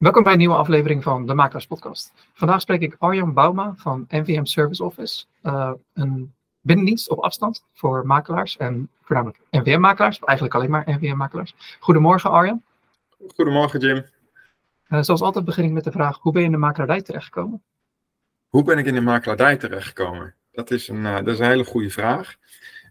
Welkom bij een nieuwe aflevering van de Makelaars Podcast. Vandaag spreek ik Arjan Bouma van NVM Service Office, uh, een binnendienst op afstand voor makelaars en voornamelijk NVM-makelaars, eigenlijk alleen maar NVM-makelaars. Goedemorgen Arjan. Goedemorgen Jim. Uh, zoals altijd begin ik met de vraag, hoe ben je in de makelaardij terechtgekomen? Hoe ben ik in de makelaardij terechtgekomen? Dat is een, uh, dat is een hele goede vraag.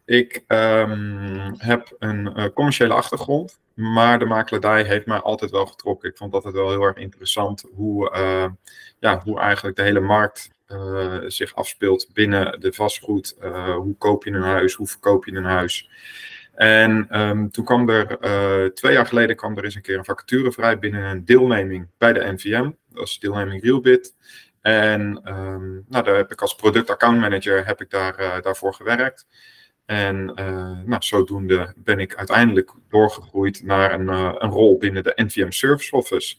Ik um, heb een uh, commerciële achtergrond, maar de makelaardij heeft mij altijd wel getrokken. Ik vond dat het wel heel erg interessant hoe, uh, ja, hoe eigenlijk de hele markt uh, zich afspeelt binnen de vastgoed. hoe koop je een huis, hoe verkoop je een huis. En um, toen kwam er, twee jaar geleden kwam er eens een keer een vacature vrij binnen een deelneming bij de NVM. Dat was deelneming Realbit. En um, nou, daar heb ik als product account manager heb ik daar, daarvoor gewerkt. En uh, nou, zodoende ben ik uiteindelijk doorgegroeid naar een, uh, een rol binnen de NVM Service Office.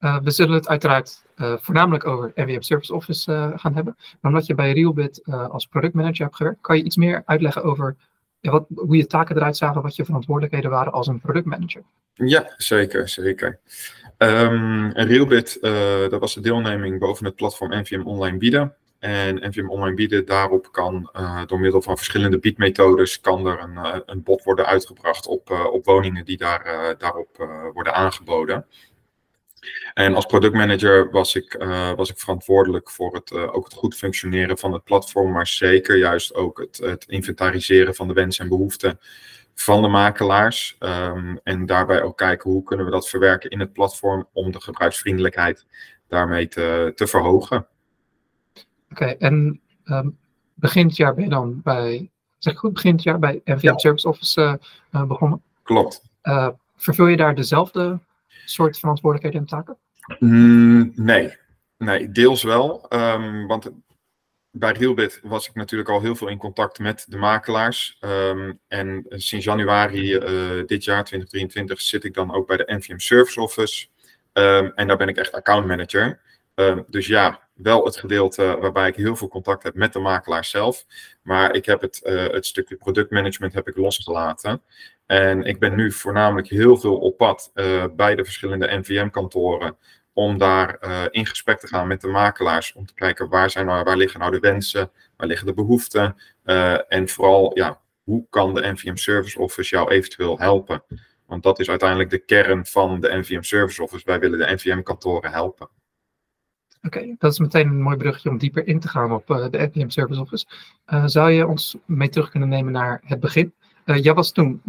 Uh, we zullen het uiteraard voornamelijk over NVM Service Office gaan hebben. Maar omdat je bij Realbit als productmanager hebt gewerkt, kan je iets meer uitleggen over ja, wat, hoe je taken eruit zagen, wat je verantwoordelijkheden waren als een productmanager? Ja, zeker, zeker. Um, Realbit, dat was de deelneming boven het platform NVM Online Bieden. En NVM Online Bieden daarop kan uh, door middel van verschillende biedmethodes kan er een, uh, een bod worden uitgebracht op, uh, op woningen die daar, daarop worden aangeboden. En als productmanager was ik, was ik verantwoordelijk voor het, ook het goed functioneren van het platform, maar zeker juist ook het, het inventariseren van de wensen en behoeften van de makelaars. Um, en daarbij ook kijken hoe kunnen we dat verwerken in het platform om de gebruiksvriendelijkheid daarmee te, te verhogen. Oké, okay, en um, begin het jaar ben je dan bij, zeg ik goed, begin het jaar bij NVM ja. Service Office uh, uh, begonnen? Klopt. Uh, vervul je daar dezelfde soort verantwoordelijkheden en taken? Mm, nee. nee, deels wel. Um, want bij Realbit was ik natuurlijk al heel veel in contact met de makelaars. Um, en sinds januari dit jaar, 2023, zit ik dan ook bij de NVM Service Office. Um, en daar ben ik echt account manager. Um, dus ja, wel het gedeelte waarbij ik heel veel contact heb met de makelaar zelf. Maar ik heb het, uh, het stukje productmanagement heb ik losgelaten. En ik ben nu voornamelijk heel veel op pad uh, bij de verschillende NVM-kantoren. Om daar uh, in gesprek te gaan met de makelaars. Om te kijken waar, zijn nou, waar liggen nou de wensen, waar liggen de behoeften. en vooral, ja, hoe kan de NVM Service Office jou eventueel helpen? Want dat is uiteindelijk de kern van de NVM Service Office. Wij willen de NVM-kantoren helpen. Oké, dat is meteen een mooi bruggetje om dieper in te gaan op uh, de NPM Service Office. Uh, zou je ons mee terug kunnen nemen naar het begin? Uh, jij was toen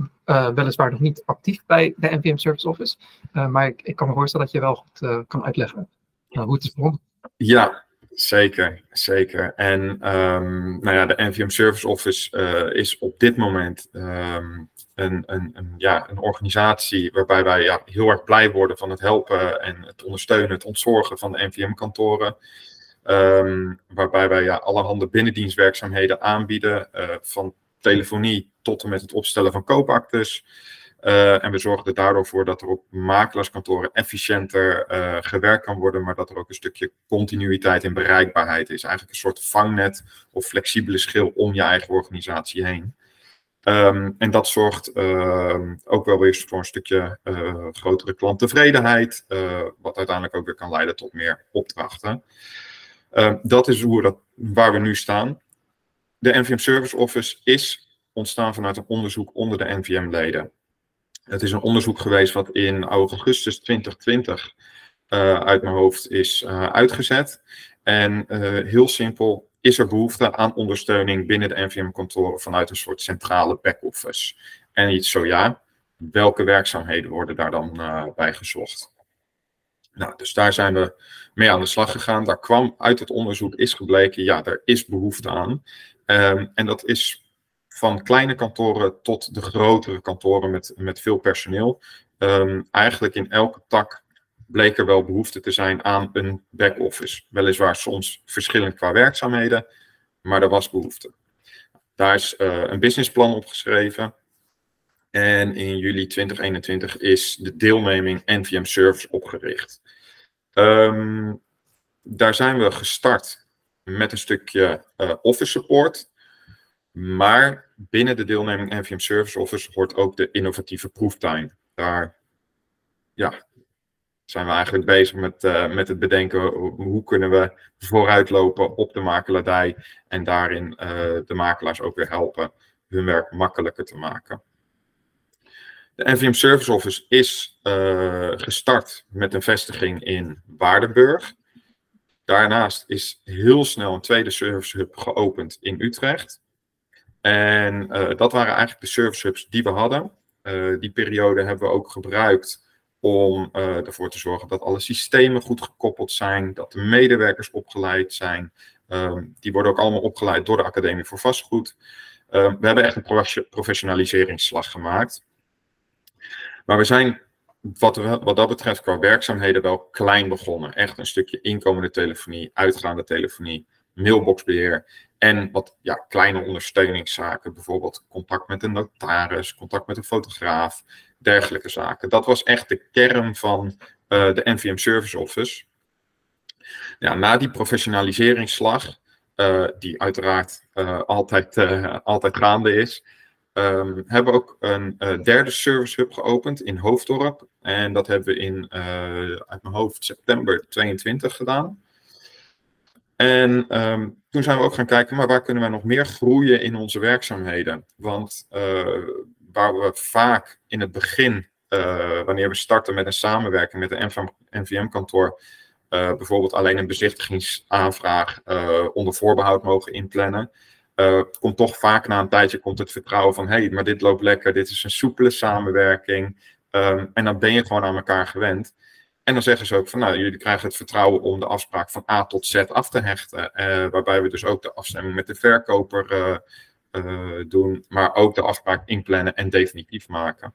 weliswaar nog niet actief bij de NPM Service Office, maar ik, ik, kan me voorstellen dat je wel goed kan uitleggen hoe het is begonnen. Ja, Zeker, zeker. En um, nou ja, de NVM Service Office is op dit moment um, een, ja, een organisatie waarbij wij ja, heel erg blij worden van het helpen en het ondersteunen, het ontzorgen van de NVM-kantoren. Um, waarbij wij ja, allerhande binnendienstwerkzaamheden aanbieden, uh, van telefonie tot en met het opstellen van koopactes. Uh, en we zorgen er daardoor voor dat er op makelaarskantoren efficiënter uh, gewerkt kan worden, maar dat er ook een stukje continuïteit en bereikbaarheid is. Eigenlijk een soort vangnet of flexibele schil om je eigen organisatie heen. Um, en dat zorgt uh, ook wel weer voor een stukje uh, grotere klanttevredenheid, uh, wat uiteindelijk ook weer kan leiden tot meer opdrachten. Uh, dat is hoe dat, waar we nu staan. De NVM Service Office is ontstaan vanuit een onderzoek onder de NVM-leden. Het is een onderzoek geweest wat in augustus 2020 uit mijn hoofd is uitgezet. En heel simpel, is er behoefte aan ondersteuning binnen de NVM-kantoren vanuit een soort centrale back-office? En iets zo ja, welke werkzaamheden worden daar dan uh, bij gezocht? Nou, dus daar zijn we mee aan de slag gegaan. Daar kwam uit het onderzoek is gebleken, ja, er is behoefte aan. Um, en dat is van kleine kantoren tot de grotere kantoren met, met veel personeel. Um, eigenlijk in elke tak bleek er wel behoefte te zijn aan een back-office. Weliswaar soms verschillend qua werkzaamheden, maar er was behoefte. Daar is uh, een businessplan opgeschreven. En in juli 2021 is de deelneming NVM Service opgericht. Um, daar zijn we gestart met een stukje uh, office support. Maar binnen de deelneming NVM Service Office hoort ook de innovatieve proeftuin. Daar ja, zijn we eigenlijk bezig met, met het bedenken hoe kunnen we vooruitlopen op de makelaardij en daarin de makelaars ook weer helpen hun werk makkelijker te maken. De NVM Service Office is gestart met een vestiging in Waardenburg. Daarnaast is heel snel een tweede service hub geopend in Utrecht. En dat waren eigenlijk de service hubs die we hadden. Die periode hebben we ook gebruikt om uh, ervoor te zorgen dat alle systemen goed gekoppeld zijn, dat de medewerkers opgeleid zijn. Um, die worden ook allemaal opgeleid door de Academie voor Vastgoed. Um, we hebben echt een professionaliseringsslag gemaakt. Maar we zijn wat, wat dat betreft qua werkzaamheden wel klein begonnen. Echt een stukje inkomende telefonie, uitgaande telefonie, mailboxbeheer en wat ja, kleine ondersteuningszaken. Bijvoorbeeld contact met een notaris, contact met een fotograaf, dergelijke zaken. Dat was echt de kern van uh, de NVM Service Office. Na die professionaliseringsslag, uh, die uiteraard uh, altijd, altijd gaande is, um, hebben we ook een derde service hub geopend in Hoofddorp. En dat hebben we in, uit mijn hoofd, september 22 gedaan. En um, toen zijn we ook gaan kijken, maar waar kunnen we nog meer groeien in onze werkzaamheden? Want waar we vaak in het begin, wanneer we starten met een samenwerking met een NVM-kantoor, bijvoorbeeld alleen een bezichtigingsaanvraag onder voorbehoud mogen inplannen komt toch vaak na een tijdje komt het vertrouwen van hé, hey, maar dit loopt lekker, dit is een soepele samenwerking. Um, en dan ben je gewoon aan elkaar gewend. En dan zeggen ze ook van nou, jullie krijgen het vertrouwen om de afspraak van A tot Z af te hechten. Waarbij we dus ook de afstemming met de verkoper doen, maar ook de afspraak inplannen en definitief maken.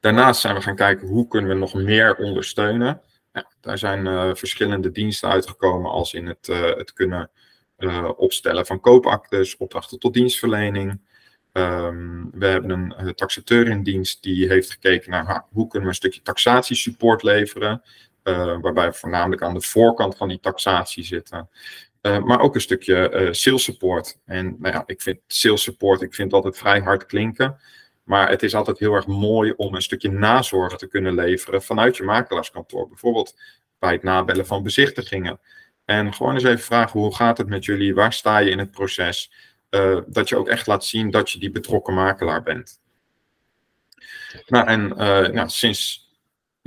Daarnaast zijn we gaan kijken hoe kunnen we nog meer ondersteunen. Ja, daar zijn verschillende diensten uitgekomen als in het, het kunnen opstellen van koopactes, opdrachten tot dienstverlening. Um, we hebben een taxateur in dienst die heeft gekeken naar hoe kunnen we een stukje taxatiesupport leveren. Waarbij we voornamelijk aan de voorkant van die taxatie zitten. Maar ook een stukje sales support. En nou ja, ik vind sales support, ik vind altijd vrij hard klinken. Maar het is altijd heel erg mooi om een stukje nazorg te kunnen leveren vanuit je makelaarskantoor. Bijvoorbeeld bij het nabellen van bezichtigingen. En gewoon eens even vragen, hoe gaat het met jullie? Waar sta je in het proces? Uh, dat je ook echt laat zien dat je die betrokken makelaar bent. Nou, en nou, sinds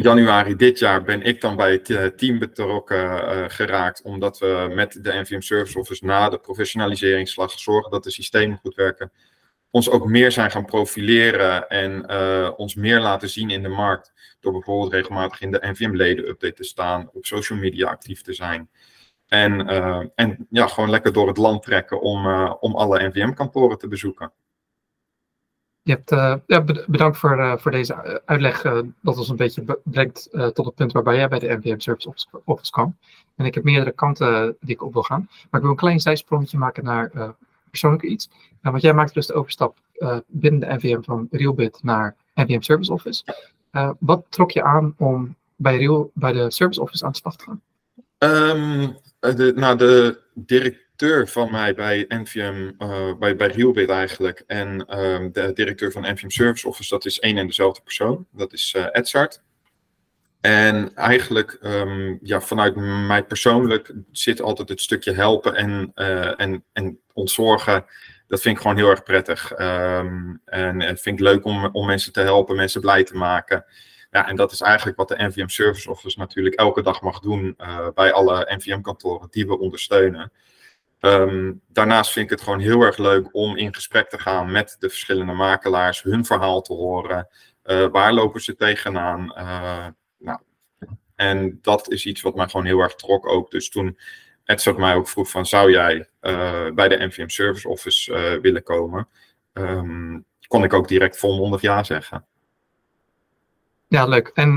januari dit jaar ben ik dan bij het uh, team betrokken geraakt, omdat we met de NVM Service Office na de professionaliseringsslag zorgen dat de systemen goed werken, ons ook meer zijn gaan profileren en ons meer laten zien in de markt. Door bijvoorbeeld regelmatig in de NVM-leden-update te staan, op social media actief te zijn. En, en ja, gewoon lekker door het land trekken om, om alle NVM-kantoren te bezoeken. Je hebt, ja, bedankt voor, voor deze uitleg. dat ons een beetje brengt tot het punt waarbij jij bij de NVM Service Office kwam. En ik heb meerdere kanten die ik op wil gaan. Maar ik wil een klein zijsprongetje maken naar persoonlijk iets. want jij maakt dus de overstap binnen de NVM van Realbit naar NVM Service Office. wat trok je aan om bij, Real, bij de Service Office aan de slag te gaan? Um, eh, de, nou, de directeur van mij bij NVM, uh, bij, bij Realbit eigenlijk, en uh, de directeur van NVM Service Office, dat is één en dezelfde persoon. Dat is uh, Edzard. En eigenlijk, um, ja, vanuit mij persoonlijk zit altijd het stukje helpen en, uh, en, en ontzorgen. Dat vind ik gewoon heel erg prettig. Um, en het vind ik leuk om, om mensen te helpen, mensen blij te maken. Ja, en dat is eigenlijk wat de NVM Service Office natuurlijk elke dag mag doen bij alle NVM-kantoren die we ondersteunen. Um, daarnaast vind ik het gewoon heel erg leuk om in gesprek te gaan met de verschillende makelaars, hun verhaal te horen. Uh, waar lopen ze tegenaan? Uh, nou, en dat is iets wat mij gewoon heel erg trok ook. Dus toen Edzard mij ook vroeg van, zou jij bij de NVM Service Office willen komen? Um, kon ik ook direct volmondig ja zeggen. Ja, leuk. En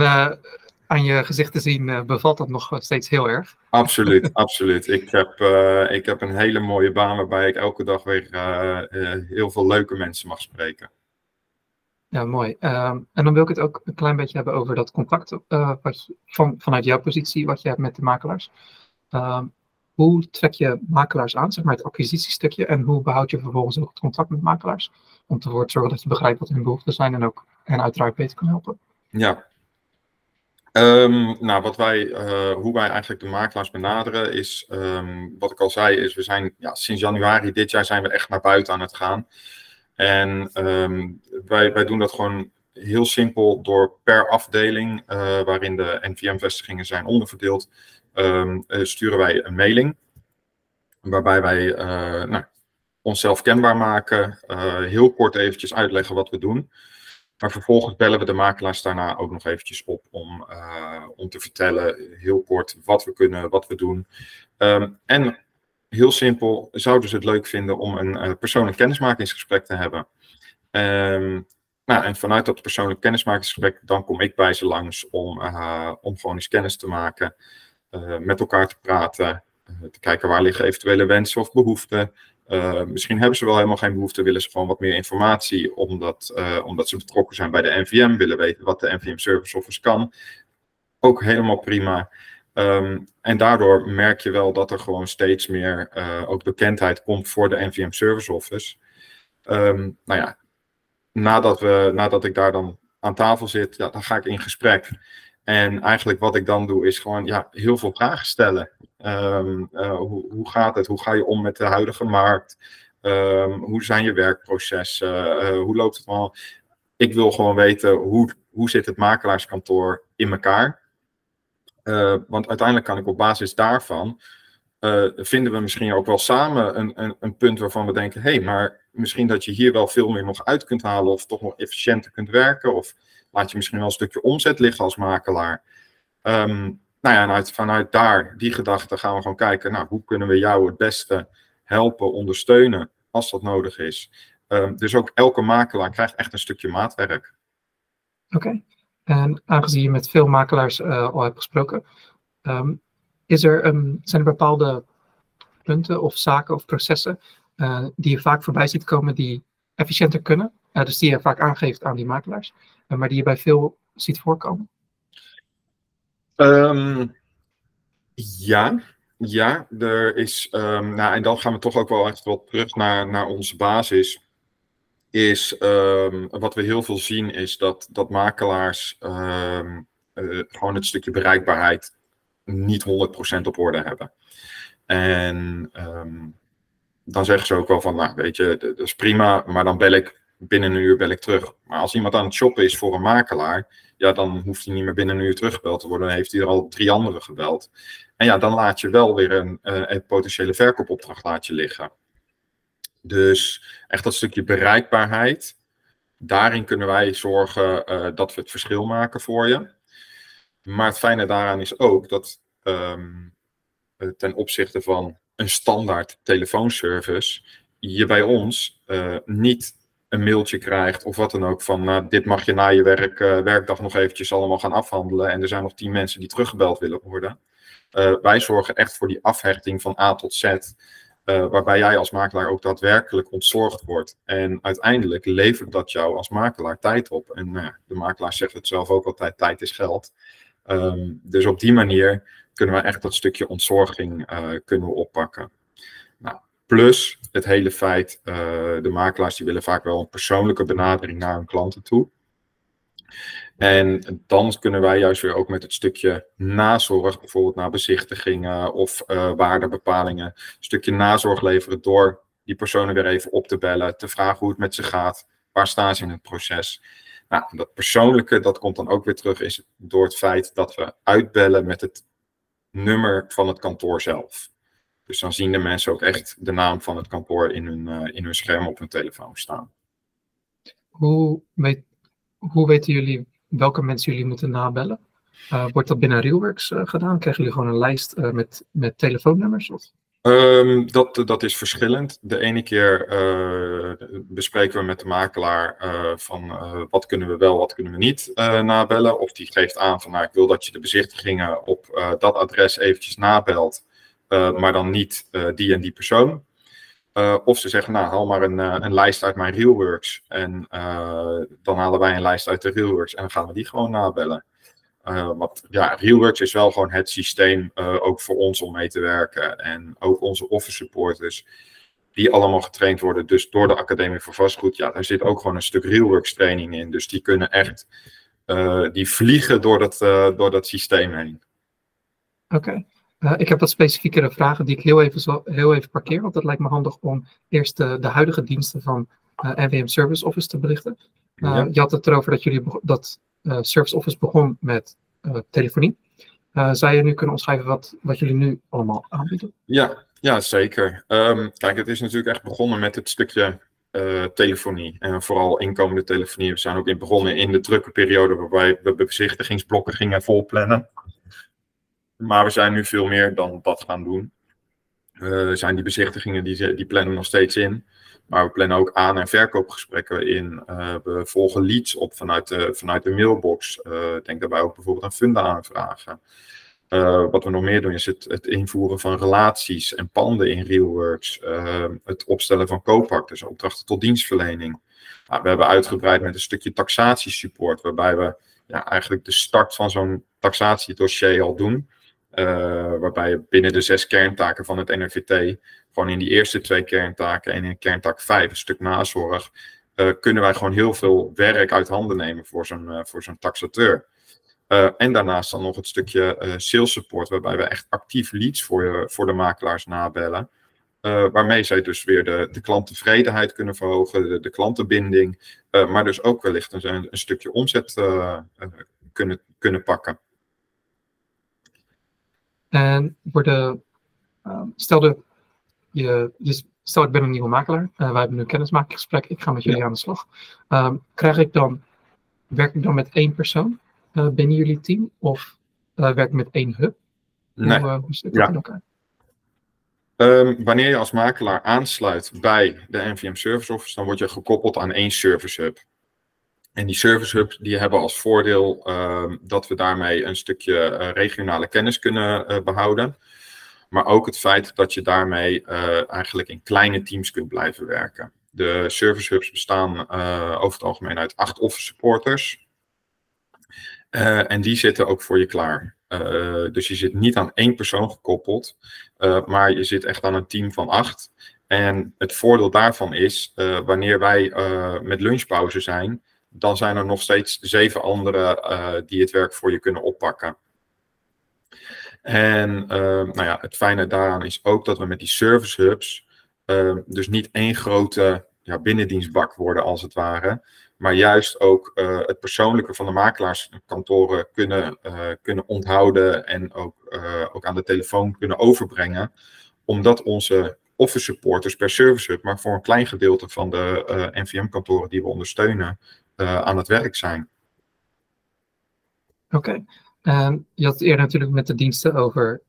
aan je gezicht te zien uh, bevalt dat nog steeds heel erg. Absoluut, absoluut. Ik heb, uh, ik heb een hele mooie baan waarbij ik elke dag weer heel veel leuke mensen mag spreken. Ja, mooi. Ehm, en dan wil ik het ook een klein beetje hebben over dat contact wat je, van, vanuit jouw positie wat je hebt met de makelaars. Ehm, hoe trek je makelaars aan, zeg maar het acquisitiestukje, en hoe behoud je vervolgens ook het contact met makelaars? Om ervoor te zorgen dat je begrijpt wat hun behoeften zijn en ook en uiteraard beter kan helpen. Ja. Um, nou, wat wij, uh, hoe wij eigenlijk de makelaars benaderen is, um, wat ik al zei, is we zijn ja, sinds januari dit jaar zijn we echt naar buiten aan het gaan. En um, wij, wij doen dat gewoon heel simpel door per afdeling, uh, waarin de NVM-vestigingen zijn onderverdeeld, uh, sturen wij een mailing. Waarbij wij uh, nou, onszelf kenbaar maken, heel kort eventjes uitleggen wat we doen. Maar vervolgens bellen we de makelaars daarna ook nog eventjes op om, uh, om te vertellen, heel kort, wat we kunnen, wat we doen. Um, en heel simpel, zouden ze het leuk vinden om een uh, persoonlijk kennismakingsgesprek te hebben. Um, nou, en vanuit dat persoonlijk kennismakingsgesprek, dan kom ik bij ze langs om, uh, om gewoon eens kennis te maken, met elkaar te praten, te kijken waar liggen eventuele wensen of behoeften. Uh, misschien hebben ze wel helemaal geen behoefte, willen ze gewoon wat meer informatie, omdat, uh, omdat ze betrokken zijn bij de NVM, willen weten wat de NVM Service Office kan. Ook helemaal prima. Um, en daardoor merk je wel dat er gewoon steeds meer uh, ook bekendheid komt voor de NVM Service Office. Um, nou ja, nadat, we, nadat ik daar dan aan tafel zit, ja, dan ga ik in gesprek. En eigenlijk wat ik dan doe, is gewoon ja, heel veel vragen stellen. Um, uh, hoe, hoe, gaat het? Hoe ga je om met de huidige markt? Um, hoe zijn je werkprocessen? Uh, hoe loopt het allemaal? Ik wil gewoon weten hoe, hoe zit het makelaarskantoor in elkaar. Uh, want uiteindelijk kan ik op basis daarvan vinden we misschien ook wel samen een, een, een punt waarvan we denken: hé, hey, maar misschien dat je hier wel veel meer nog uit kunt halen, of toch nog efficiënter kunt werken, of laat je misschien wel een stukje omzet liggen als makelaar. Um, nou ja, vanuit, vanuit daar, die gedachte, gaan we gewoon kijken, nou, hoe kunnen we jou het beste helpen, ondersteunen, als dat nodig is. Um, dus ook elke makelaar krijgt echt een stukje maatwerk. Oké, en aangezien je met veel makelaars uh, al hebt gesproken, um, is er, zijn er bepaalde punten of zaken of processen uh, die je vaak voorbij ziet komen die efficiënter kunnen? Uh, dus die je vaak aangeeft aan die makelaars, maar die je bij veel ziet voorkomen? Um, ja, ja, er is, um, nou, en dan gaan we toch ook wel echt wat terug naar, naar onze basis. Is um, wat we heel veel zien, is dat, dat makelaars uh, gewoon het stukje bereikbaarheid niet 100% op orde hebben. En dan zeggen ze ook wel van, nou weet je, dat is prima, maar dan bel ik binnen een uur bel ik terug. Maar als iemand aan het shoppen is voor een makelaar, ja, dan hoeft hij niet meer binnen een uur teruggebeld te worden. Dan heeft hij er al drie anderen gebeld. En ja, dan laat je wel weer een, uh, een potentiële verkoopopdracht laat je liggen. Dus echt dat stukje bereikbaarheid, daarin kunnen wij zorgen uh, dat we het verschil maken voor je. Maar het fijne daaraan is ook dat um, ten opzichte van een standaard telefoonservice, je bij ons niet een mailtje krijgt of wat dan ook van nou, dit mag je na je werk, uh, werkdag nog eventjes allemaal gaan afhandelen en er zijn nog tien mensen die teruggebeld willen worden. Uh, wij zorgen echt voor die afhechting van A tot Z, uh, waarbij jij als makelaar ook daadwerkelijk ontzorgd wordt. En uiteindelijk levert dat jou als makelaar tijd op. En nou de makelaar zegt het zelf ook altijd, tijd is geld. Um, dus op die manier kunnen we echt dat stukje ontzorging kunnen we oppakken. Plus het hele feit, uh, de makelaars die willen vaak wel een persoonlijke benadering naar hun klanten toe. En dan kunnen wij juist weer ook met het stukje nazorg, bijvoorbeeld naar bezichtigingen of uh, waardebepalingen, een stukje nazorg leveren door die personen weer even op te bellen, te vragen hoe het met ze gaat, waar staan ze in het proces. Nou, dat persoonlijke, dat komt dan ook weer terug is door het feit dat we uitbellen met het nummer van het kantoor zelf. Dus dan zien de mensen ook echt de naam van het kantoor in hun, uh, in hun scherm op hun telefoon staan. Hoe, weet, hoe weten jullie welke mensen jullie moeten nabellen? Uh, wordt dat binnen Realworks uh, gedaan? Krijgen jullie gewoon een lijst met, met telefoonnummers? Of? Um, dat, dat is verschillend. De ene keer bespreken we met de makelaar van wat kunnen we wel, wat kunnen we niet nabellen. Of die geeft aan van nou, ik wil dat je de bezichtigingen op dat adres eventjes nabelt. Uh, maar dan niet uh, die en die persoon. Uh, of ze zeggen, nou, haal maar een, een lijst uit mijn Realworks. En dan halen wij een lijst uit de Realworks en dan gaan we die gewoon nabellen. want ja, Realworks is wel gewoon het systeem ook voor ons om mee te werken. En ook onze office supporters, die allemaal getraind worden. Dus door de Academie voor Vastgoed, ja, daar zit ook gewoon een stuk Realworks training in. Dus die kunnen echt die vliegen door dat, door dat systeem heen. Oké. Ik heb wat specifiekere vragen die ik heel even, zo, heel even parkeer, want het lijkt me handig om eerst de, de huidige diensten van NVM Service Office te belichten. Ja. Je had het erover dat jullie dat Service Office begon met telefonie. zou je nu kunnen omschrijven wat, wat jullie nu allemaal aanbieden? Ja, ja zeker. Um, kijk, het is natuurlijk echt begonnen met het stukje uh, telefonie. En vooral inkomende telefonie. We zijn ook in begonnen in de drukke periode waarbij we bezichtigingsblokken gingen volplannen. Maar we zijn nu veel meer dan dat gaan doen. Uh, zijn die bezichtigingen, die, die plannen nog steeds in. Maar we plannen ook aan- en verkoopgesprekken in. Uh, we volgen leads op vanuit de, vanuit de mailbox. denk daarbij ook bijvoorbeeld aan funda aanvragen. Uh, wat we nog meer doen is het, het, invoeren van relaties en panden in RealWorks. Uh, het opstellen van kooppak, dus opdrachten tot dienstverlening. Nou, we hebben uitgebreid met een stukje taxatiesupport, waarbij we ja, eigenlijk de start van zo'n taxatiedossier al doen. Uh, waarbij je binnen de zes kerntaken van het NRVT, gewoon in die eerste twee kerntaken en in kerntak vijf, een stuk nazorg, kunnen wij gewoon heel veel werk uit handen nemen voor zo'n voor zo'n taxateur. En daarnaast dan nog het stukje sales support, waarbij we echt actief leads voor, voor de makelaars nabellen. Waarmee zij dus weer de, de klanttevredenheid kunnen verhogen, de, de klantenbinding, maar dus ook wellicht een, een stukje omzet kunnen, kunnen pakken. En worden, stel, de, je, je, stel ik ben een nieuwe makelaar, wij hebben nu een kennismakingsgesprek, ik ga met jullie ja. aan de slag. Um, krijg ik dan, werk ik dan met één persoon? uh, binnen jullie team? Of uh, werk met één hub? Nee. Hoe, hoe zit dat ja. in elkaar? Um, wanneer je als makelaar aansluit bij de NVM Service Office, dan word je gekoppeld aan één service hub. En die service hubs die hebben als voordeel uh, dat we daarmee een stukje uh, regionale kennis kunnen uh, behouden. Maar ook het feit dat je daarmee eigenlijk in kleine teams kunt blijven werken. De service hubs bestaan over het algemeen uit acht office supporters. En die zitten ook voor je klaar. Dus je zit niet aan één persoon gekoppeld, maar je zit echt aan een team van acht. En het voordeel daarvan is, wanneer wij met lunchpauze zijn, dan zijn er nog steeds zeven anderen die het werk voor je kunnen oppakken. En nou ja, het fijne daaraan is ook dat we met die service hubs dus niet één grote ja, binnendienstbak worden als het ware maar juist ook het persoonlijke van de makelaarskantoren kunnen, kunnen onthouden en ook, ook aan de telefoon kunnen overbrengen. Omdat onze office supporters per service hub, maar voor een klein gedeelte van de NVM-kantoren die we ondersteunen, aan het werk zijn. Oké. Okay. je had het eerder natuurlijk met de diensten over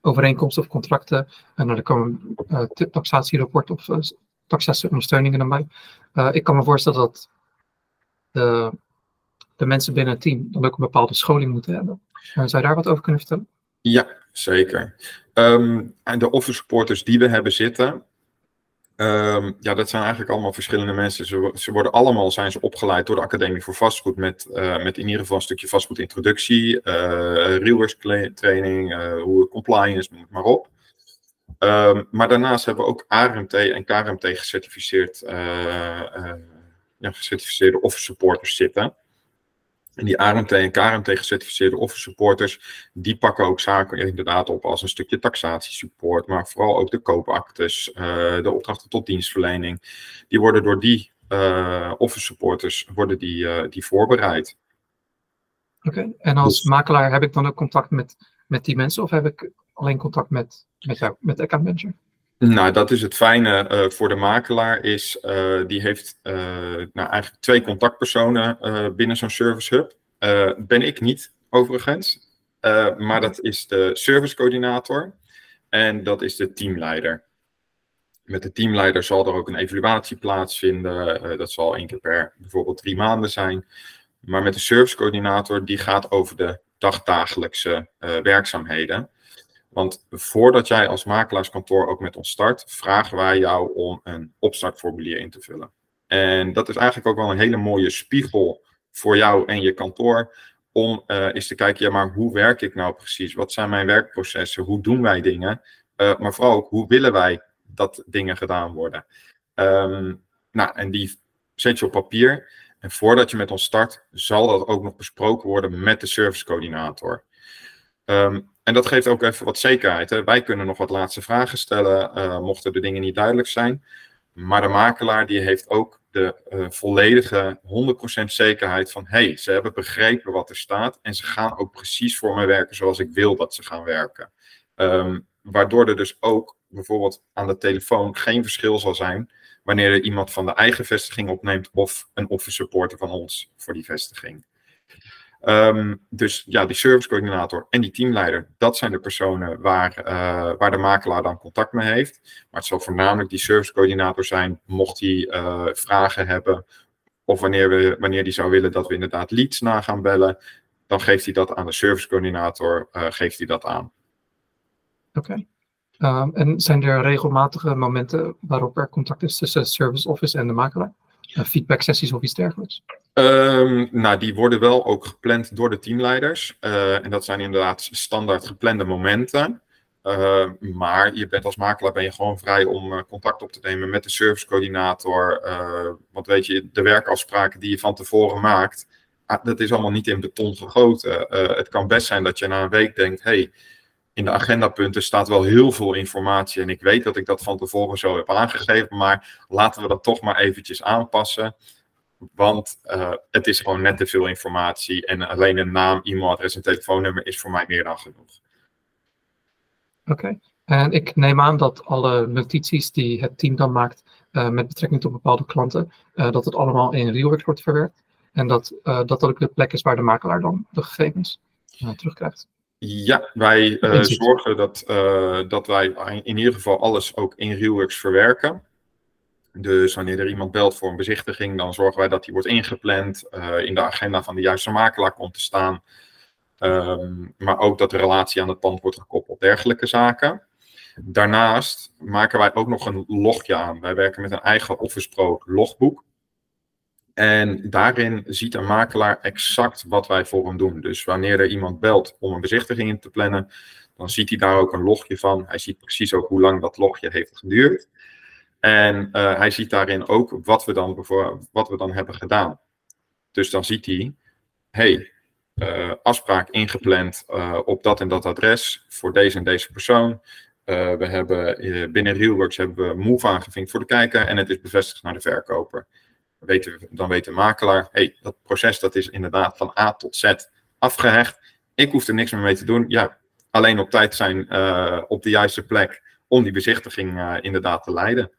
overeenkomsten of contracten. En dan kwam een taxatierapport of taxatieondersteuningen erbij. Uh, ik kan me voorstellen dat de, de mensen binnen het team dan ook een bepaalde scholing moeten hebben. Uh, zou je daar wat over kunnen vertellen? Ja, zeker. Um, en de office supporters die we hebben zitten, um, ja, dat zijn eigenlijk allemaal verschillende mensen. Ze, ze, worden allemaal zijn ze opgeleid door de Academie voor Vastgoed met, uh, met in ieder geval een stukje vastgoedintroductie, uh, reelworks training, hoe compliance, noem het maar op. Um, maar daarnaast hebben we ook ARMT en KRMT gecertificeerd, ja, gecertificeerde office supporters zitten. En die ARMT en KRMT gecertificeerde office supporters, die pakken ook zaken inderdaad op als een stukje taxatiesupport, maar vooral ook de koopactes, uh, de opdrachten tot dienstverlening. Die worden door die office supporters worden die, die voorbereid. Oké, okay. en als dus, makelaar heb ik dan ook contact met, met die mensen of heb ik alleen contact met, met jou, met de account manager? Nou, dat is het fijne uh, voor de makelaar, is uh, die heeft uh, nou, eigenlijk twee contactpersonen binnen zo'n service hub. ben ik niet, overigens. maar dat is de servicecoördinator en dat is de teamleider. Met de teamleider zal er ook een evaluatie plaatsvinden. dat zal één keer per bijvoorbeeld drie maanden zijn. Maar met de servicecoördinator, die gaat over de dagdagelijkse werkzaamheden. Want voordat jij als makelaarskantoor ook met ons start, vragen wij jou om een opstartformulier in te vullen. En dat is eigenlijk ook wel een hele mooie spiegel voor jou en je kantoor. Om uh, eens te kijken, ja, maar hoe werk ik nou precies? Wat zijn mijn werkprocessen? Hoe doen wij dingen? Uh, maar vooral ook, hoe willen wij dat dingen gedaan worden? Um, nou, en die zet je op papier. En voordat je met ons start, zal dat ook nog besproken worden met de servicecoördinator. Um, en dat geeft ook even wat zekerheid. Hè. Wij kunnen nog wat laatste vragen stellen, uh, mochten de dingen niet duidelijk zijn. Maar de makelaar die heeft ook de uh, volledige 100% zekerheid van... hey, ze hebben begrepen wat er staat en ze gaan ook precies voor mij werken zoals ik wil dat ze gaan werken. Um, waardoor er dus ook bijvoorbeeld aan de telefoon geen verschil zal zijn wanneer er iemand van de eigen vestiging opneemt of een office supporter van ons voor die vestiging. Um, dus ja, die servicecoördinator en die teamleider, dat zijn de personen waar, uh, waar de makelaar dan contact mee heeft. Maar het zal voornamelijk die servicecoördinator zijn, mocht hij uh, vragen hebben. Of wanneer, we, wanneer die zou willen dat we inderdaad leads na gaan bellen, dan geeft hij dat aan de servicecoördinator, uh, geeft hij dat aan. Oké. Um, en zijn er regelmatige momenten waarop er contact is tussen service office en de makelaar? Feedback sessies of iets dergelijks? Um, nou, die worden wel ook gepland door de teamleiders. Uh, en dat zijn inderdaad standaard geplande momenten. Uh, maar je bent als makelaar ben je gewoon vrij om contact op te nemen met de servicecoördinator. want weet je, de werkafspraken die je van tevoren maakt, ah, dat is allemaal niet in beton gegoten. het kan best zijn dat je na een week denkt, hey, in de agendapunten staat wel heel veel informatie. En ik weet dat ik dat van tevoren zo heb aangegeven. Maar laten we dat toch maar eventjes aanpassen. Want uh, het is gewoon net te veel informatie. En alleen een naam, e-mailadres en telefoonnummer is voor mij meer dan genoeg. Oké. En ik neem aan dat alle notities die het team dan maakt uh, met betrekking tot bepaalde klanten, uh, dat het allemaal in RealWorks wordt verwerkt. En dat, dat dat ook de plek is waar de makelaar dan de gegevens terugkrijgt. Ja, wij uh, zorgen dat, uh, dat wij in ieder geval alles ook in RealWorks verwerken. Dus wanneer er iemand belt voor een bezichtiging, dan zorgen wij dat die wordt ingepland, uh, in de agenda van de juiste makelaar komt te staan. Um, maar ook dat de relatie aan het pand wordt gekoppeld, dergelijke zaken. Daarnaast maken wij ook nog een logje aan. Wij werken met een eigen Office Pro logboek. En daarin ziet een makelaar exact wat wij voor hem doen. Dus wanneer er iemand belt om een bezichtiging in te plannen, dan ziet hij daar ook een logje van. Hij ziet precies ook hoe lang dat logje heeft geduurd. En uh, hij ziet daarin ook wat we, dan wat we dan hebben gedaan. Dus dan ziet hij, hey, uh, afspraak ingepland uh, op dat en dat adres voor deze en deze persoon. we hebben binnen RealWorks hebben we Move aangevinkt voor de kijker en het is bevestigd naar de verkoper weten, dan weet de makelaar, hey, dat proces dat is inderdaad van A tot Z afgehecht. Ik hoef er niks meer mee te doen. Ja, alleen op tijd zijn uh, op de juiste plek om die bezichtiging uh, inderdaad te leiden.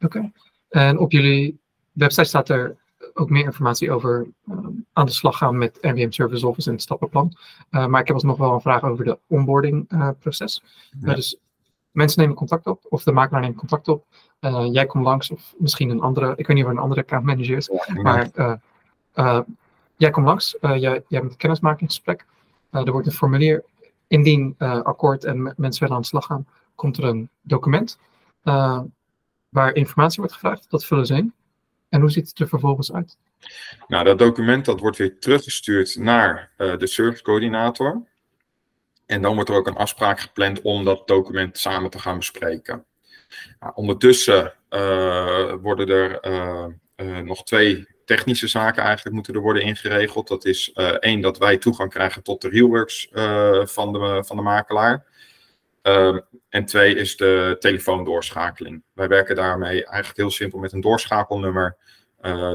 Oké. Okay. En op jullie website staat er ook meer informatie over uh, aan de slag gaan met RWM Service Office en het stappenplan. maar ik heb alsnog wel een vraag over de onboarding proces. Ja. dus mensen nemen contact op, of de makelaar neemt contact op. Uh, jij komt langs, of misschien een andere, ik weet niet of een andere accountmanager is, ja, maar uh, uh, jij komt langs, jij, jij hebt een kennismakingsgesprek. er wordt een formulier, indien akkoord en mensen willen aan de slag gaan, komt er een document waar informatie wordt gevraagd. Dat vullen ze in. En hoe ziet het er vervolgens uit? Nou, dat document dat wordt weer teruggestuurd naar de servicecoördinator. En dan wordt er ook een afspraak gepland om dat document samen te gaan bespreken. Ondertussen uh, worden er uh, uh, nog twee technische zaken eigenlijk moeten er worden ingeregeld. Dat is één, dat wij toegang krijgen tot de RealWorks van, de, van de makelaar. Ehm, en twee is de telefoondoorschakeling. Wij werken daarmee eigenlijk heel simpel met een doorschakelnummer.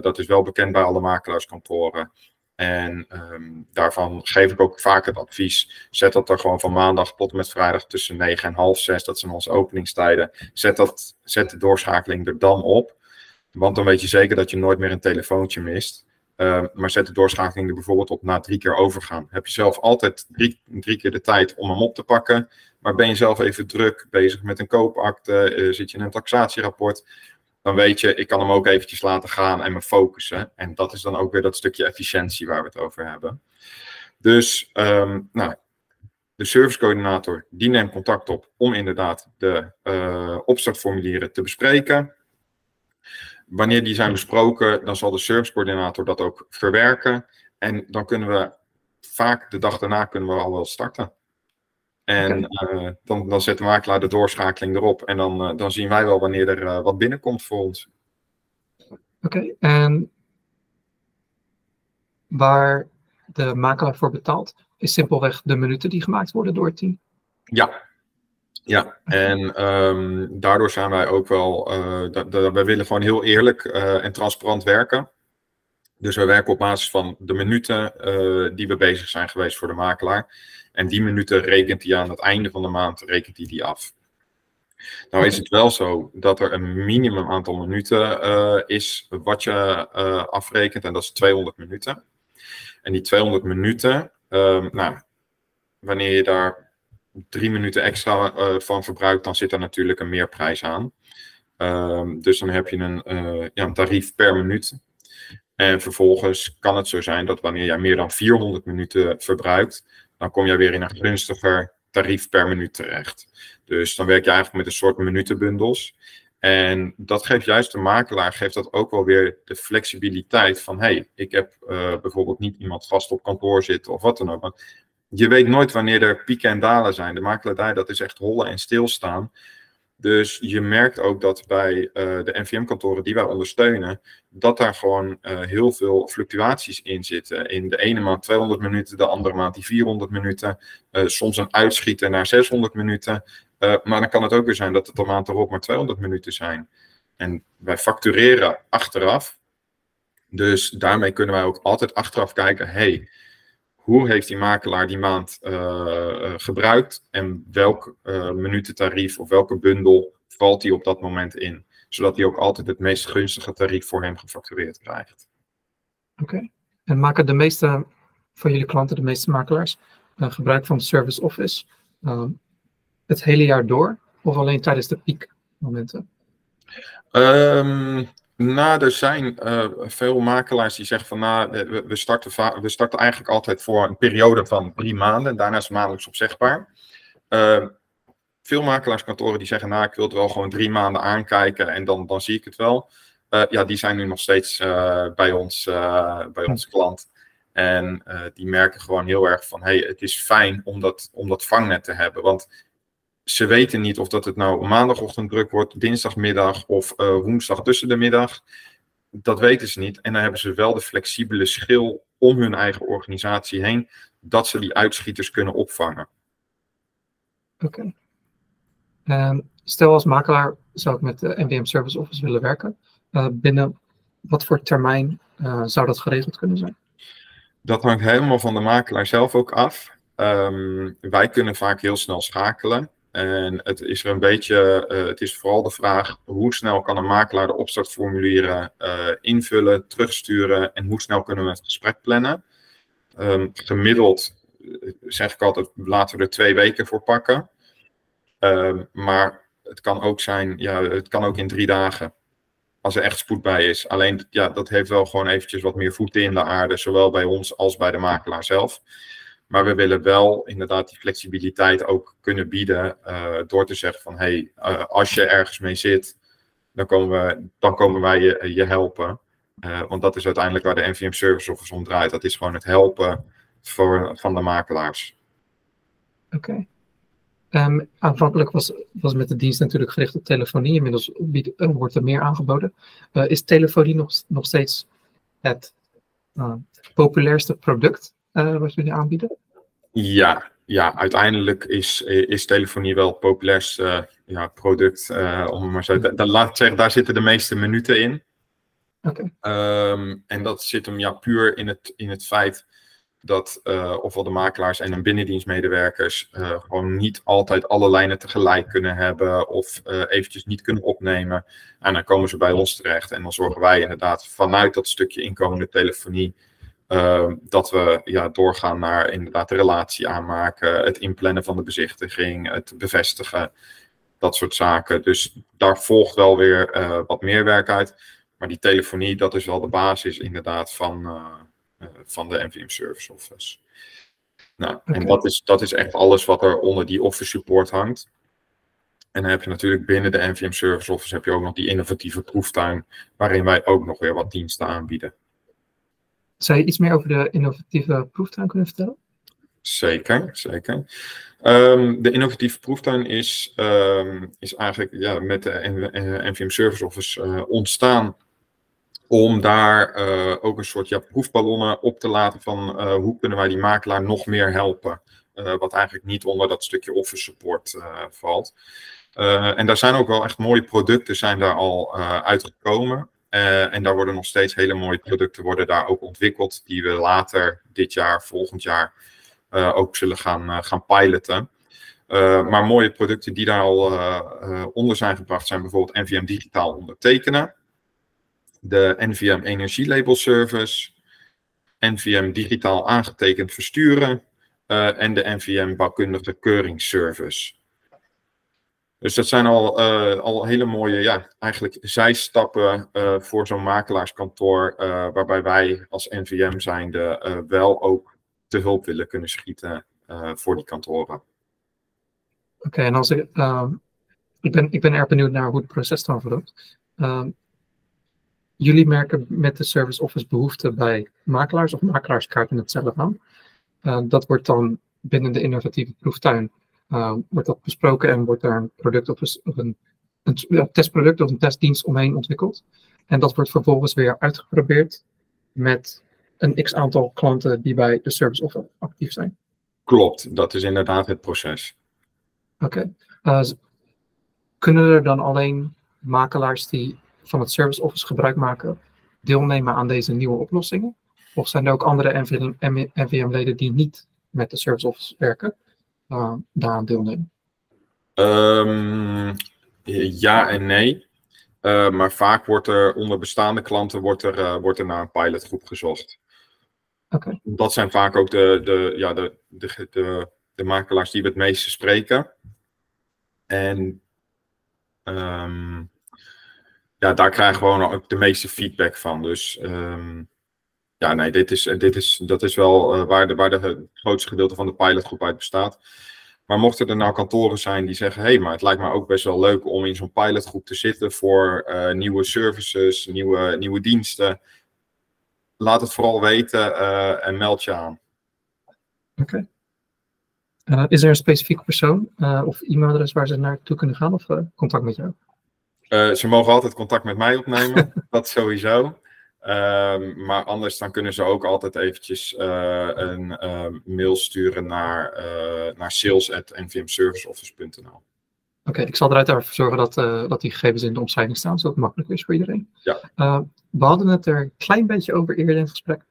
dat is wel bekend bij alle makelaarskantoren. En um, daarvan geef ik ook vaak het advies. Zet dat er gewoon van maandag tot en met vrijdag tussen 9 en half 6. Dat zijn onze openingstijden. Zet, dat, zet de doorschakeling er dan op. Want dan weet je zeker dat je nooit meer een telefoontje mist. Uh, maar zet de doorschakeling er bijvoorbeeld op na drie keer overgaan. Heb je zelf altijd drie, drie keer de tijd om hem op te pakken. Maar ben je zelf even druk bezig met een koopakte, uh, zit je in een taxatierapport dan weet je, ik kan hem ook eventjes laten gaan en me focussen. En dat is dan ook weer dat stukje efficiëntie waar we het over hebben. Dus um, nou, de servicecoördinator die neemt contact op om inderdaad de uh, opstartformulieren te bespreken. Wanneer die zijn besproken, dan zal de servicecoördinator dat ook verwerken. En dan kunnen we vaak de dag daarna kunnen we al wel starten. En uh, dan, dan zet de makelaar de doorschakeling erop. En dan, uh, dan zien wij wel wanneer er uh, wat binnenkomt voor ons. Oké, okay. en waar de makelaar voor betaalt, is simpelweg de minuten die gemaakt worden door het team. Ja, ja, en ehm, daardoor zijn wij ook wel, wij willen gewoon heel eerlijk en transparant werken. Dus we werken op basis van de minuten die we bezig zijn geweest voor de makelaar. En die minuten rekent hij aan het einde van de maand, rekent hij die af. Nou is het wel zo dat er een minimum aantal minuten is wat je afrekent en dat is 200 minuten. En die 200 minuten, um, nou, wanneer je daar drie minuten extra uh, van verbruikt, dan zit er natuurlijk een meerprijs aan. Um, dus dan heb je een, ja, een tarief per minuut. En vervolgens kan het zo zijn dat wanneer jij meer dan 400 minuten verbruikt, dan kom je weer in een gunstiger tarief per minuut terecht. Dus dan werk je eigenlijk met een soort minutenbundels. En dat geeft juist de makelaar, geeft dat ook wel weer de flexibiliteit van, hey, ik heb uh, bijvoorbeeld niet iemand vast op kantoor zitten of wat dan ook. Want je weet nooit wanneer er pieken en dalen zijn. De makelaardij, dat is echt hollen en stilstaan. Dus je merkt ook dat bij uh, de NVM-kantoren die wij ondersteunen, dat daar gewoon uh, heel veel fluctuaties in zitten. In de ene maand 200 minuten, de andere maand die 400 minuten, uh, soms een uitschieter naar 600 minuten. maar dan kan het ook weer zijn dat het de maand erop maar 200 minuten zijn. En wij factureren achteraf. Dus daarmee kunnen wij ook altijd achteraf kijken, hey, hoe heeft die makelaar die maand uh, gebruikt en welk uh, minutentarief of welke bundel valt hij op dat moment in. Zodat hij ook altijd het meest gunstige tarief voor hem gefactureerd krijgt. Oké. En maken de meeste van jullie klanten, de meeste makelaars, gebruik van Service Office het hele jaar door of alleen tijdens de piekmomenten? Um, nou, er zijn uh, veel makelaars die zeggen van nou, we, we, starten we starten eigenlijk altijd voor een periode van drie maanden en daarna is het maandelijks opzegbaar. Uh, veel makelaarskantoren die zeggen nou, ik wil het wel gewoon drie maanden aankijken en dan, dan zie ik het wel. Uh, ja, die zijn nu nog steeds bij, ons, bij onze klant. En die merken gewoon heel erg van hey, het is fijn om dat, om dat vangnet te hebben. Want ze weten niet of dat het nou maandagochtend druk wordt, dinsdagmiddag of uh, woensdag tussen de middag. Dat weten ze niet. En dan hebben ze wel de flexibele schil om hun eigen organisatie heen, dat ze die uitschieters kunnen opvangen. Oké. Okay. stel als makelaar zou ik met de NVM Service Office willen werken. Uh, binnen wat voor termijn uh, zou dat geregeld kunnen zijn? Dat hangt helemaal van de makelaar zelf ook af. Um, wij kunnen vaak heel snel schakelen. En het is een beetje, uh, het is vooral de vraag hoe snel kan een makelaar de opstartformulieren uh, invullen, terugsturen en hoe snel kunnen we het gesprek plannen. Um, gemiddeld eh, zeg ik altijd, laten we er twee weken voor pakken. Um, maar het kan ook zijn, ja, het kan ook in drie dagen. Als er echt spoed bij is. Alleen, ja, dat heeft wel gewoon eventjes wat meer voeten in de aarde, zowel bij ons als bij de makelaar zelf. Maar we willen wel inderdaad die flexibiliteit ook kunnen bieden uh, door te zeggen van hey, uh, als je ergens mee zit, dan komen, we, dan komen wij je, je helpen. Uh, want dat is uiteindelijk waar de NVM Service Office om draait. Dat is gewoon het helpen voor, van de makelaars. Oké. Ehm, aanvankelijk was, was met de dienst natuurlijk gericht op telefonie. Inmiddels wordt er meer aangeboden. is telefonie nog, nog steeds het populairste product wat jullie aanbieden? Ja, ja uiteindelijk is, is telefonie wel het populairste uh, ja, product. Uh, om maar zo, da, laat zeggen, daar zitten de meeste minuten in. Okay. Um, en dat zit hem ja, puur in het, in het feit dat uh, ofwel de makelaars en hun binnendienstmedewerkers gewoon niet altijd alle lijnen tegelijk kunnen hebben of eventjes niet kunnen opnemen. En dan komen ze bij ons terecht en dan zorgen wij inderdaad vanuit dat stukje inkomende telefonie dat we ja, doorgaan naar inderdaad de relatie aanmaken, het inplannen van de bezichtiging, het bevestigen, dat soort zaken. Dus daar volgt wel weer uh, wat meer werk uit. Maar die telefonie, dat is wel de basis inderdaad van, uh, van de NVM Service Office. Nou, okay. En dat is, dat is echt alles wat er onder die Office Support hangt. En dan heb je natuurlijk binnen de NVM Service Office heb je ook nog die innovatieve proeftuin, waarin wij ook nog weer wat diensten aanbieden. Zou je iets meer over de innovatieve proeftuin kunnen vertellen? Zeker, zeker. Um, de innovatieve proeftuin is, um, is eigenlijk ja, met de NVM Service Office uh, ontstaan om daar ook een soort ja, proefballonnen op te laten van hoe kunnen wij die makelaar nog meer helpen. wat eigenlijk niet onder dat stukje office support valt. en daar zijn ook wel echt mooie producten zijn daar al uitgekomen. Uh, en daar worden nog steeds hele mooie producten worden daar ook ontwikkeld, die we later dit jaar, volgend jaar uh, ook zullen gaan, uh, gaan piloten. maar mooie producten die daar al onder zijn gebracht zijn bijvoorbeeld NVM digitaal ondertekenen, de NVM energielabel service, NVM digitaal aangetekend versturen en de NVM bouwkundige keuringsservice. Dus dat zijn al, uh, al hele mooie, ja, eigenlijk zijstappen uh, voor zo'n makelaarskantoor, uh, waarbij wij als NVM zijnde wel ook te hulp willen kunnen schieten voor die kantoren. Oké, en als ik, ehm, ik, ben, ik ben erg benieuwd naar hoe het proces dan verloopt. Ehm, jullie merken met de service office behoefte bij makelaars of makelaarskaarten het zelf aan. dat wordt dan binnen de innovatieve proeftuin wordt dat besproken en wordt daar een product of een, een, testproduct of een testdienst omheen ontwikkeld. En dat wordt vervolgens weer uitgeprobeerd met een x aantal klanten die bij de service office actief zijn. Klopt, dat is inderdaad het proces. Oké. Okay. Uh, kunnen er dan alleen makelaars die van het service office gebruik maken deelnemen aan deze nieuwe oplossingen? Of zijn er ook andere NVM-leden die niet met de service office werken, uh, daaraan deelnemen? Um, ja en nee. Uh, maar vaak wordt er onder bestaande klanten wordt er, uh, wordt er naar een pilotgroep gezocht. Okay. Dat zijn vaak ook de, de, ja, de, de, de, de makelaars die we het meeste spreken. En um, ja, daar krijgen we gewoon ook de meeste feedback van. Dus um, ja, nee, dit is, dit is, dat is wel uh, waar, de, waar de, het grootste gedeelte van de pilotgroep uit bestaat. Maar mochten er nou kantoren zijn die zeggen: hé, hey, maar het lijkt me ook best wel leuk om in zo'n pilotgroep te zitten voor uh, nieuwe services, nieuwe, nieuwe diensten. Laat het vooral weten uh, en meld je aan. Oké. Okay. is er een specifieke persoon of e-mailadres waar ze naartoe kunnen gaan of contact met jou? ze mogen altijd contact met mij opnemen, dat sowieso. Um, maar anders dan kunnen ze ook altijd eventjes uh, een uh, mail sturen naar, uh, naar sales.nvmserviceoffice.nl. Oké, okay, ik zal eruit ervoor zorgen dat, dat die gegevens in de omschrijving staan, zodat het makkelijk is voor iedereen. Ja. we hadden het er een klein beetje over eerder in het gesprek,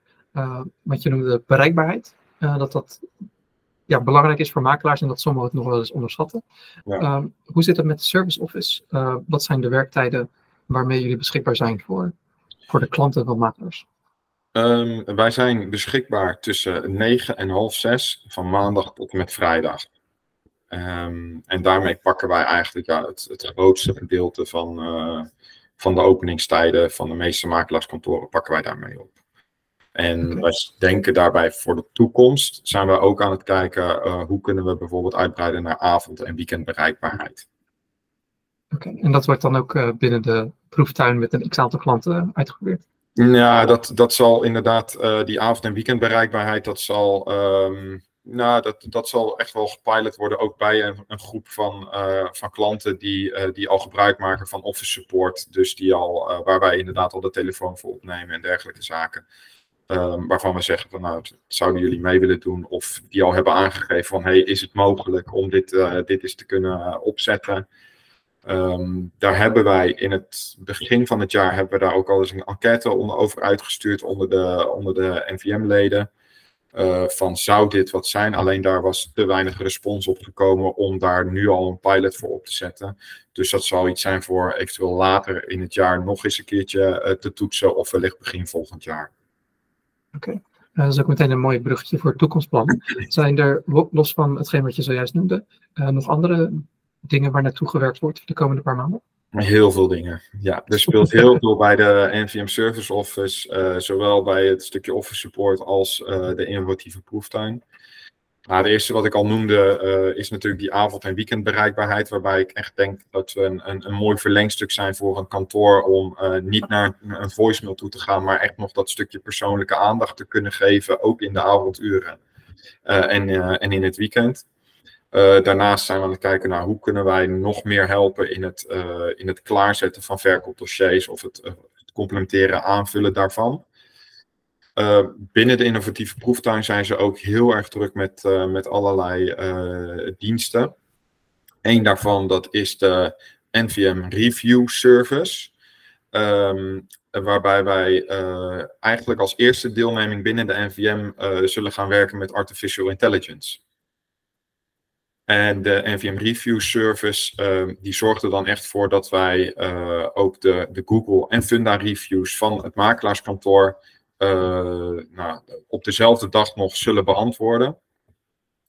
wat je noemde bereikbaarheid. dat dat ja, belangrijk is voor makelaars en dat sommigen het nog wel eens onderschatten. Ja. hoe zit het met de service office? wat zijn de werktijden waarmee jullie beschikbaar zijn voor voor de klanten van makelaars? Um, wij zijn beschikbaar tussen 9 en half 6 van maandag tot en met vrijdag. Um, en daarmee pakken wij eigenlijk ja, het, het grootste gedeelte van, uh, van de openingstijden van de meeste makelaarskantoren pakken wij daarmee op. En okay. wij denken daarbij voor de toekomst zijn we ook aan het kijken uh, hoe kunnen we bijvoorbeeld uitbreiden naar avond- en weekendbereikbaarheid. Oké, en dat wordt dan ook uh, binnen de proeftuin met een x-aantal klanten uitgeprobeerd? Ja, dat, dat zal inderdaad, uh, die avond- en weekendbereikbaarheid, dat zal, um, nou, dat, dat zal echt wel gepilot worden, ook bij een, een groep van, uh, van klanten die, die al gebruik maken van office support. Dus die al, waar wij inderdaad al de telefoon voor opnemen en dergelijke zaken. Um, waarvan we zeggen van nou, zouden jullie mee willen doen? Of die al hebben aangegeven van hey, is het mogelijk om dit, dit eens te kunnen opzetten? Um, daar hebben wij in het begin van het jaar hebben we daar ook al eens een enquête onder, over uitgestuurd onder de, onder de NVM-leden. Uh, eh, van zou dit wat zijn? Alleen daar was te weinig respons op gekomen om daar nu al een pilot voor op te zetten. Dus dat zal iets zijn voor eventueel later in het jaar nog eens een keertje uh, te toetsen of wellicht begin volgend jaar. Oké, okay. uh, dat is ook meteen een mooi bruggetje voor het toekomstplan. Zijn er, los van hetgeen wat je zojuist noemde, nog andere dingen waar naartoe gewerkt wordt de komende paar maanden? Heel veel dingen. Ja, er speelt heel veel bij de NVM Service Office, uh, zowel bij het stukje Office Support als uh, de innovatieve proeftuin. Maar het eerste wat ik al noemde uh, is natuurlijk die avond- en weekendbereikbaarheid, waarbij ik echt denk dat we een, een, een mooi verlengstuk zijn voor een kantoor om niet naar een voicemail toe te gaan, maar echt nog dat stukje persoonlijke aandacht te kunnen geven, ook in de avonduren en, en in het weekend. Uh, daarnaast zijn we aan het kijken naar hoe kunnen wij nog meer helpen in het, uh, in het klaarzetten van verkoopdossiers of het, uh, het complementeren, aanvullen daarvan. binnen de innovatieve proeftuin zijn ze ook heel erg druk met, met allerlei diensten. Eén daarvan dat is de NVM Review Service. Um, waarbij wij eigenlijk als eerste deelneming binnen de NVM eh, zullen gaan werken met artificial intelligence. En de NVM Review Service uh, die zorgt er dan echt voor dat wij uh, ook de, de Google en Funda reviews van het makelaarskantoor nou, op dezelfde dag nog zullen beantwoorden.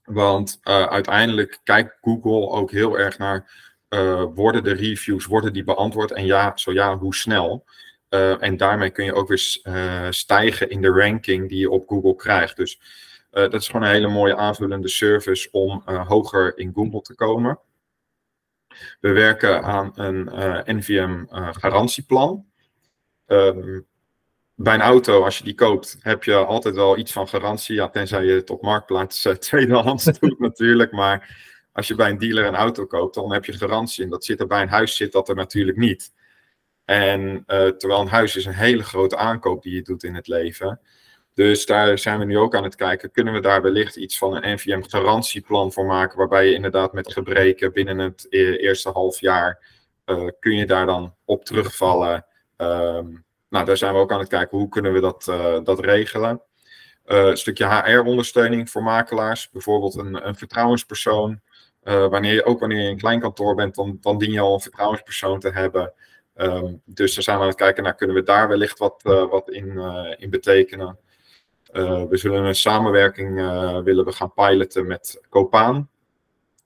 Want uiteindelijk kijkt Google ook heel erg naar worden de reviews, worden die beantwoord en ja, zo ja, hoe snel. En daarmee kun je ook weer stijgen in de ranking die je op Google krijgt. Dus dat is gewoon een hele mooie aanvullende service om hoger in Google te komen. We werken aan een NVM garantieplan. Um, bij een auto, als je die koopt, heb je altijd wel iets van garantie. Ja, tenzij je het op marktplaats tweedehands doet natuurlijk. Maar als je bij een dealer een auto koopt, dan heb je garantie. En dat zit er bij een huis zit dat er natuurlijk niet. En terwijl een huis is een hele grote aankoop die je doet in het leven. Dus daar zijn we nu ook aan het kijken. Kunnen we daar wellicht iets van een NVM-garantieplan voor maken? Waarbij je inderdaad met gebreken binnen het e-, eerste half jaar. Uh, kun je daar dan op terugvallen? Um, nou, daar zijn we ook aan het kijken. Hoe kunnen we dat, uh, dat regelen? een stukje HR-ondersteuning voor makelaars. Bijvoorbeeld een, een vertrouwenspersoon. wanneer je, ook wanneer je een klein kantoor bent, dan, dan dien je al een vertrouwenspersoon te hebben. Um, dus daar zijn we aan het kijken naar, kunnen we daar wellicht wat, wat in, in betekenen. Uh, we zullen een samenwerking willen we gaan piloten met Copaan.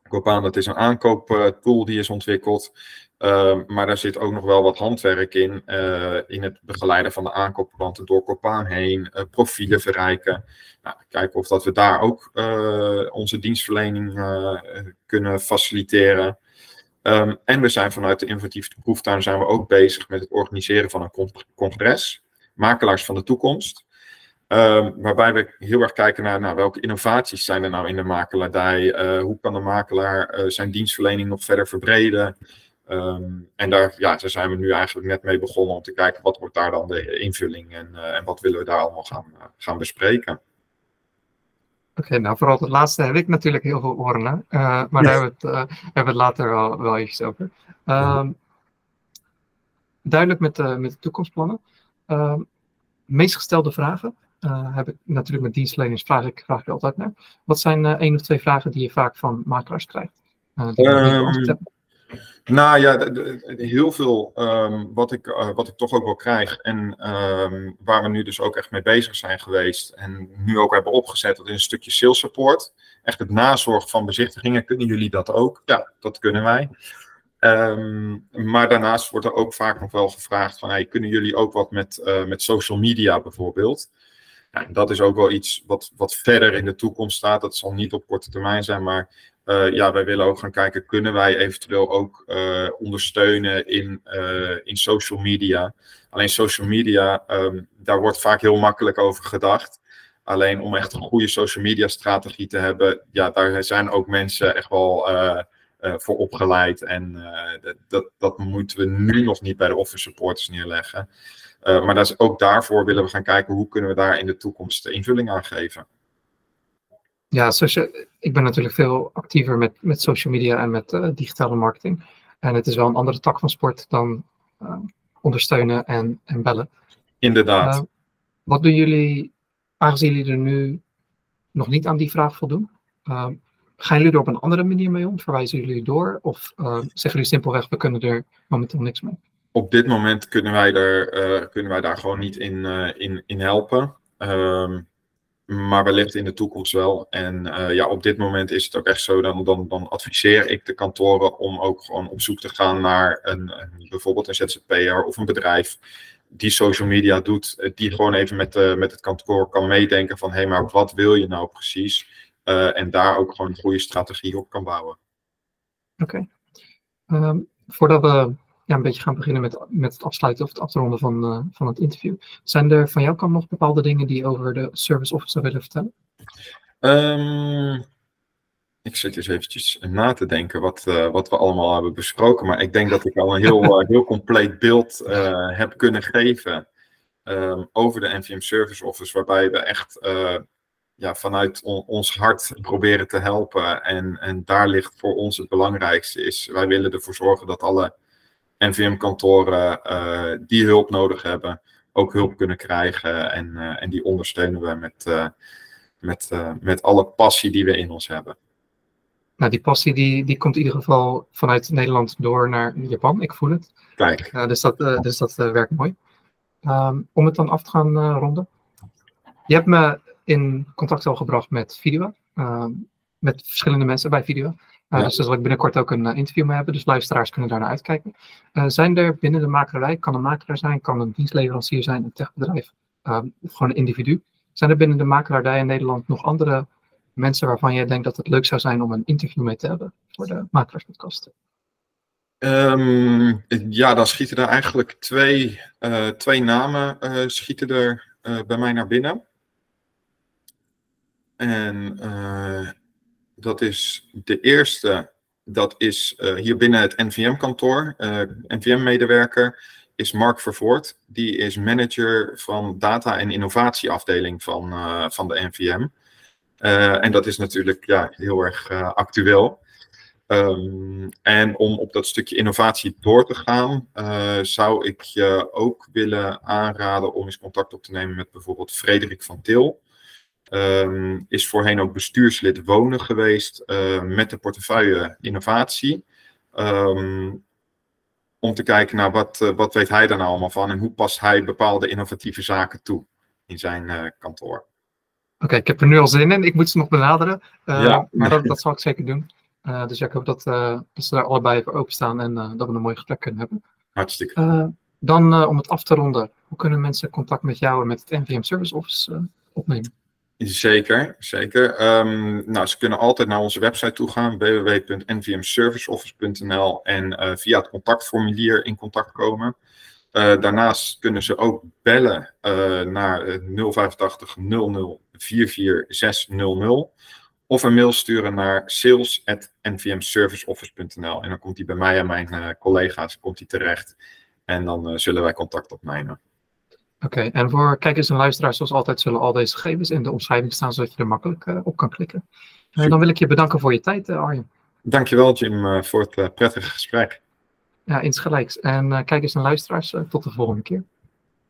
Copaan, dat is een aankooptool die is ontwikkeld. Uh, maar daar zit ook nog wel wat handwerk in. Uh, in het begeleiden van de aankoopplanten door Copaan heen. Profielen verrijken. Nou, kijken of dat we daar ook onze dienstverlening kunnen faciliteren. Um, en we zijn vanuit de innovatieve proeftuin zijn we ook bezig met het organiseren van een congres, Makelaars van de Toekomst. Um, waarbij we heel erg kijken naar nou, welke innovaties zijn er nou in de makelaardij. Uh, hoe kan de makelaar uh, zijn dienstverlening nog verder verbreden? Um, en daar, ja, daar zijn we nu eigenlijk net mee begonnen om te kijken wat wordt daar dan de invulling en, uh, en wat willen we daar allemaal gaan, gaan bespreken. Oké, nou vooral het laatste heb ik natuurlijk heel veel oren naar. Maar daar hebben we, het, hebben we het later wel, wel eventjes over. Uh, duidelijk met, met de toekomstplannen. Meest gestelde vragen heb ik natuurlijk met dienstverleners vraag ik, vraag ik altijd naar. Wat zijn één of twee vragen die je vaak van makelaars krijgt? Nou ja, heel veel um, wat, ik, uh, wat ik toch ook wel krijg en um, waar we nu dus ook echt mee bezig zijn geweest en nu ook hebben opgezet, dat is een stukje sales support. Echt het nazorg van bezichtigingen. Kunnen jullie dat ook? Ja, dat kunnen wij. Um, maar daarnaast wordt er ook vaak nog wel gevraagd van, hey, kunnen jullie ook wat met, uh, met social media bijvoorbeeld? Dat is ook wel iets wat, wat verder in de toekomst staat. Dat zal niet op korte termijn zijn, maar uh, ja, wij willen ook gaan kijken, kunnen wij eventueel ook uh, ondersteunen in, uh, in social media? Alleen social media, um, daar wordt vaak heel makkelijk over gedacht. Alleen om echt een goede social media strategie te hebben, ja, daar zijn ook mensen echt wel voor opgeleid. En dat, dat moeten we nu nog niet bij de office supporters neerleggen. Maar dat is, ook daarvoor willen we gaan kijken hoe kunnen we daar in de toekomst invulling aan geven. Ja, ik ben natuurlijk veel actiever met, met social media en met uh, digitale marketing. En het is wel een andere tak van sport dan uh, ondersteunen en, en bellen. Inderdaad. Wat doen jullie, aangezien jullie er nu nog niet aan die vraag voldoen? gaan jullie er op een andere manier mee om? Verwijzen jullie door? Of zeggen jullie simpelweg, we kunnen er momenteel niks mee? Op dit moment kunnen wij, er, kunnen wij daar gewoon niet in, in, in helpen. Ehm, maar wellicht in de toekomst wel. En uh, ja, op dit moment is het ook echt zo, dan, dan, dan adviseer ik de kantoren om ook gewoon op zoek te gaan naar een, een bijvoorbeeld een ZZP'er of een bedrijf die social media doet, eh, die gewoon even met, met het kantoor kan meedenken van hé, hey, maar wat wil je nou precies? En daar ook gewoon een goede strategie op kan bouwen. Oké. Um, voordat we ja, een beetje gaan beginnen met, met het afsluiten of het afronden van, uh, van het interview. Zijn er van jouw kant nog bepaalde dingen die je over de service officer willen vertellen? Um, ik zit eens eventjes na te denken wat, uh, wat we allemaal hebben besproken. Maar ik denk dat ik al een heel, uh, heel compleet beeld heb kunnen geven um, over de NVM Service Office. Waarbij we echt ja, vanuit on, ons hart proberen te helpen. En, en daar ligt voor ons het belangrijkste is, wij willen ervoor zorgen dat alle NVM-kantoren die hulp nodig hebben, ook hulp kunnen krijgen. En, en die ondersteunen we met, met, met alle passie die we in ons hebben nou, die passie die, die komt in ieder geval vanuit Nederland door naar Japan. Ik voel het. Kijk. Uh, dus dat, uh, dus dat uh, werkt mooi. Um, om het dan af te gaan ronden. Je hebt me in contact al gebracht met Video. Ehm, met verschillende mensen bij Video. Ja. Dus daar zal ik binnenkort ook een interview mee hebben. Dus luisteraars kunnen daar naar uitkijken. zijn er binnen de makerij, kan een makelaar zijn, kan een dienstleverancier zijn, een techbedrijf, ehm, of gewoon een individu. Zijn er binnen de makelaardij in Nederland nog andere mensen waarvan jij denkt dat het leuk zou zijn om een interview mee te hebben voor de Makelaarspodcast? Um, ja, dan schieten er eigenlijk twee, uh, twee namen uh, schieten er uh, bij mij naar binnen. En dat is de eerste, dat is hier binnen het NVM-kantoor. NVM-medewerker is Mark Vervoort. Die is manager van data- en innovatieafdeling van, van de NVM. Uh, en dat is natuurlijk ja, heel erg uh, actueel. Um, en om op dat stukje innovatie door te gaan, uh, zou ik je ook willen aanraden om eens contact op te nemen met bijvoorbeeld Frederik van Til. Um, is voorheen ook bestuurslid wonen geweest met de portefeuille innovatie. Um, om te kijken naar wat, wat weet hij daar nou allemaal van en hoe past hij bepaalde innovatieve zaken toe in zijn kantoor. Oké, ik heb er nu al zin in. Ik moet ze nog benaderen. Ja. Maar dat, dat zal ik zeker doen. Dus ja, ik hoop dat, dat ze daar allebei voor openstaan en dat we een mooi gesprek kunnen hebben. Hartstikke. dan om het af te ronden, hoe kunnen mensen contact met jou en met het NVM Service Office opnemen? Zeker, zeker. Um, nou, ze kunnen altijd naar onze website toe gaan, www.nvmserviceoffice.nl en via het contactformulier in contact komen. Uh, daarnaast kunnen ze ook bellen uh, naar 085 00 44600 of een mail sturen naar sales.nvmserviceoffice.nl en dan komt die bij mij en mijn collega's komt die terecht en dan zullen wij contact opnemen. Oké, okay, en voor kijkers en luisteraars, zoals altijd, zullen al deze gegevens in de omschrijving staan, zodat je er makkelijk op kan klikken. dan wil ik je bedanken voor je tijd, Arjen. Dankjewel, Jim, voor het prettige gesprek. Ja, insgelijks. En uh, kijkers en luisteraars, uh, tot de volgende keer.